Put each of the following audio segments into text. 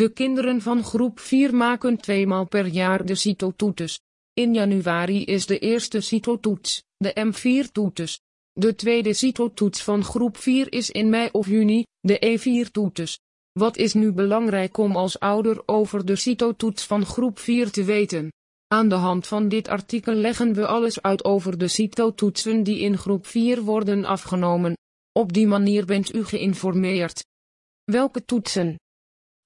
De kinderen van groep 4 maken tweemaal per jaar de CITO-toetes. In januari is de eerste CITO-toets, de M4-toetes. De tweede CITO-toets van groep 4 is in mei of juni, de E4-toetes. Wat is nu belangrijk om als ouder over de CITO-toets van groep 4 te weten? Aan de hand van dit artikel leggen we alles uit over de CITO-toetsen die in groep 4 worden afgenomen. Op die manier bent u geïnformeerd. Welke toetsen?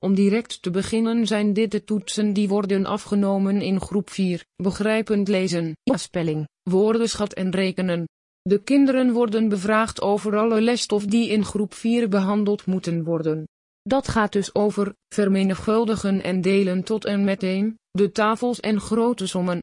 Om direct te beginnen zijn dit de toetsen die worden afgenomen in groep 4, begrijpend lezen, spelling, woordenschat en rekenen. De kinderen worden bevraagd over alle lesstof die in groep 4 behandeld moeten worden. Dat gaat dus over vermenigvuldigen en delen tot en met 1, de tafels en grote sommen.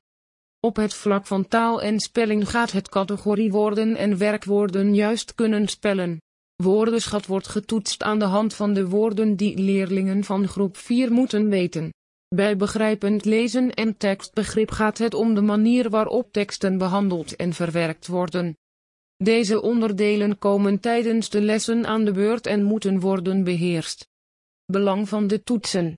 Op het vlak van taal en spelling gaat het categoriewoorden en werkwoorden juist kunnen spellen. Woordenschat wordt getoetst aan de hand van de woorden die leerlingen van groep 4 moeten weten. Bij begrijpend lezen en tekstbegrip gaat het om de manier waarop teksten behandeld en verwerkt worden. Deze onderdelen komen tijdens de lessen aan de beurt en moeten worden beheerst. Belang van de toetsen.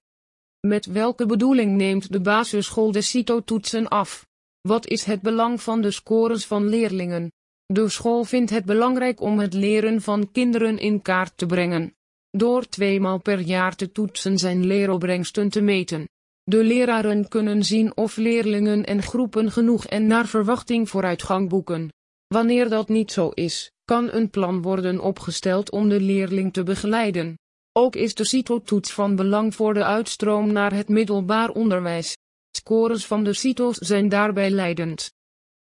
Met welke bedoeling neemt de basisschool de CITO-toetsen af? Wat is het belang van de scores van leerlingen? De school vindt het belangrijk om het leren van kinderen in kaart te brengen. Door tweemaal per jaar te toetsen zijn leeropbrengsten te meten. De leraren kunnen zien of leerlingen en groepen genoeg en naar verwachting vooruitgang boeken. Wanneer dat niet zo is, kan een plan worden opgesteld om de leerling te begeleiden. Ook is de CITO-toets van belang voor de uitstroom naar het middelbaar onderwijs. Scores van de CITO's zijn daarbij leidend.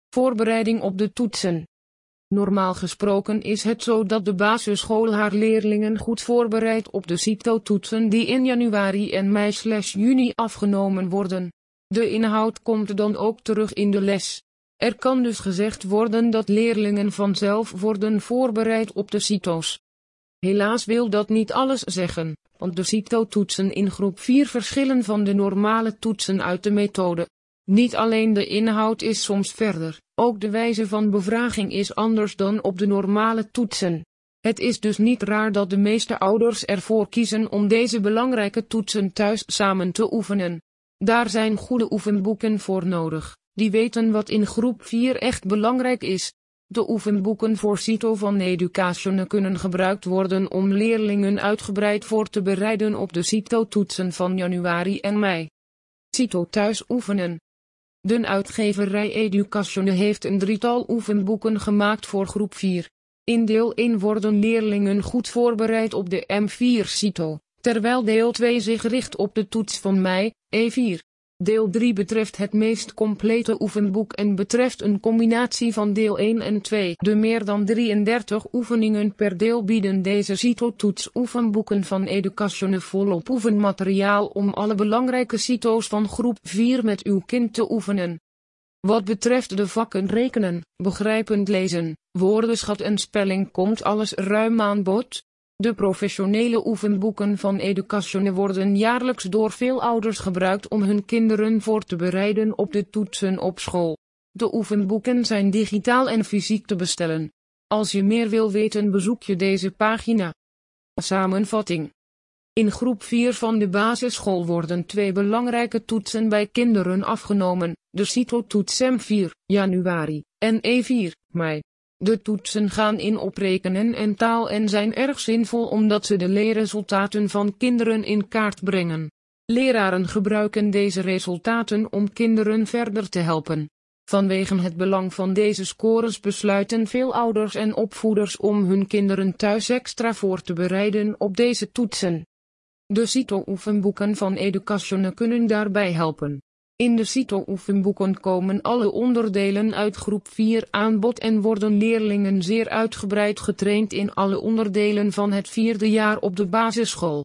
Voorbereiding op de toetsen. Normaal gesproken is het zo dat de basisschool haar leerlingen goed voorbereidt op de CITO-toetsen die in januari en mei-juni afgenomen worden. De inhoud komt dan ook terug in de les. Er kan dus gezegd worden dat leerlingen vanzelf worden voorbereid op de CITO's. Helaas wil dat niet alles zeggen, want de CITO-toetsen in groep 4 verschillen van de normale toetsen uit de methode. Niet alleen de inhoud is soms verder, ook de wijze van bevraging is anders dan op de normale toetsen. Het is dus niet raar dat de meeste ouders ervoor kiezen om deze belangrijke toetsen thuis samen te oefenen. Daar zijn goede oefenboeken voor nodig, die weten wat in groep 4 echt belangrijk is. De oefenboeken voor CITO van Education kunnen gebruikt worden om leerlingen uitgebreid voor te bereiden op de CITO-toetsen van januari en mei. CITO thuis oefenen. De uitgeverij Education heeft een drietal oefenboeken gemaakt voor groep 4. In deel 1 worden leerlingen goed voorbereid op de M4 CITO, terwijl deel 2 zich richt op de toets van mei, E4. Deel 3 betreft het meest complete oefenboek en betreft een combinatie van deel 1 en 2. De meer dan 33 oefeningen per deel bieden deze CITO-toets oefenboeken van Education volop oefenmateriaal om alle belangrijke CITO's van groep 4 met uw kind te oefenen. Wat betreft de vakken rekenen, begrijpend lezen, woordenschat en spelling komt alles ruim aan bod. De professionele oefenboeken van Education worden jaarlijks door veel ouders gebruikt om hun kinderen voor te bereiden op de toetsen op school. De oefenboeken zijn digitaal en fysiek te bestellen. Als je meer wil weten bezoek je deze pagina. Samenvatting. In groep 4 van de basisschool worden twee belangrijke toetsen bij kinderen afgenomen, de CITO-toets M4, januari, en E4, mei. De toetsen gaan in oprekenen en taal en zijn erg zinvol omdat ze de leerresultaten van kinderen in kaart brengen. Leraren gebruiken deze resultaten om kinderen verder te helpen. Vanwege het belang van deze scores besluiten veel ouders en opvoeders om hun kinderen thuis extra voor te bereiden op deze toetsen. De CITO-oefenboeken van Education kunnen daarbij helpen. In de CITO-oefenboeken komen alle onderdelen uit groep 4 aan bod en worden leerlingen zeer uitgebreid getraind in alle onderdelen van het vierde jaar op de basisschool.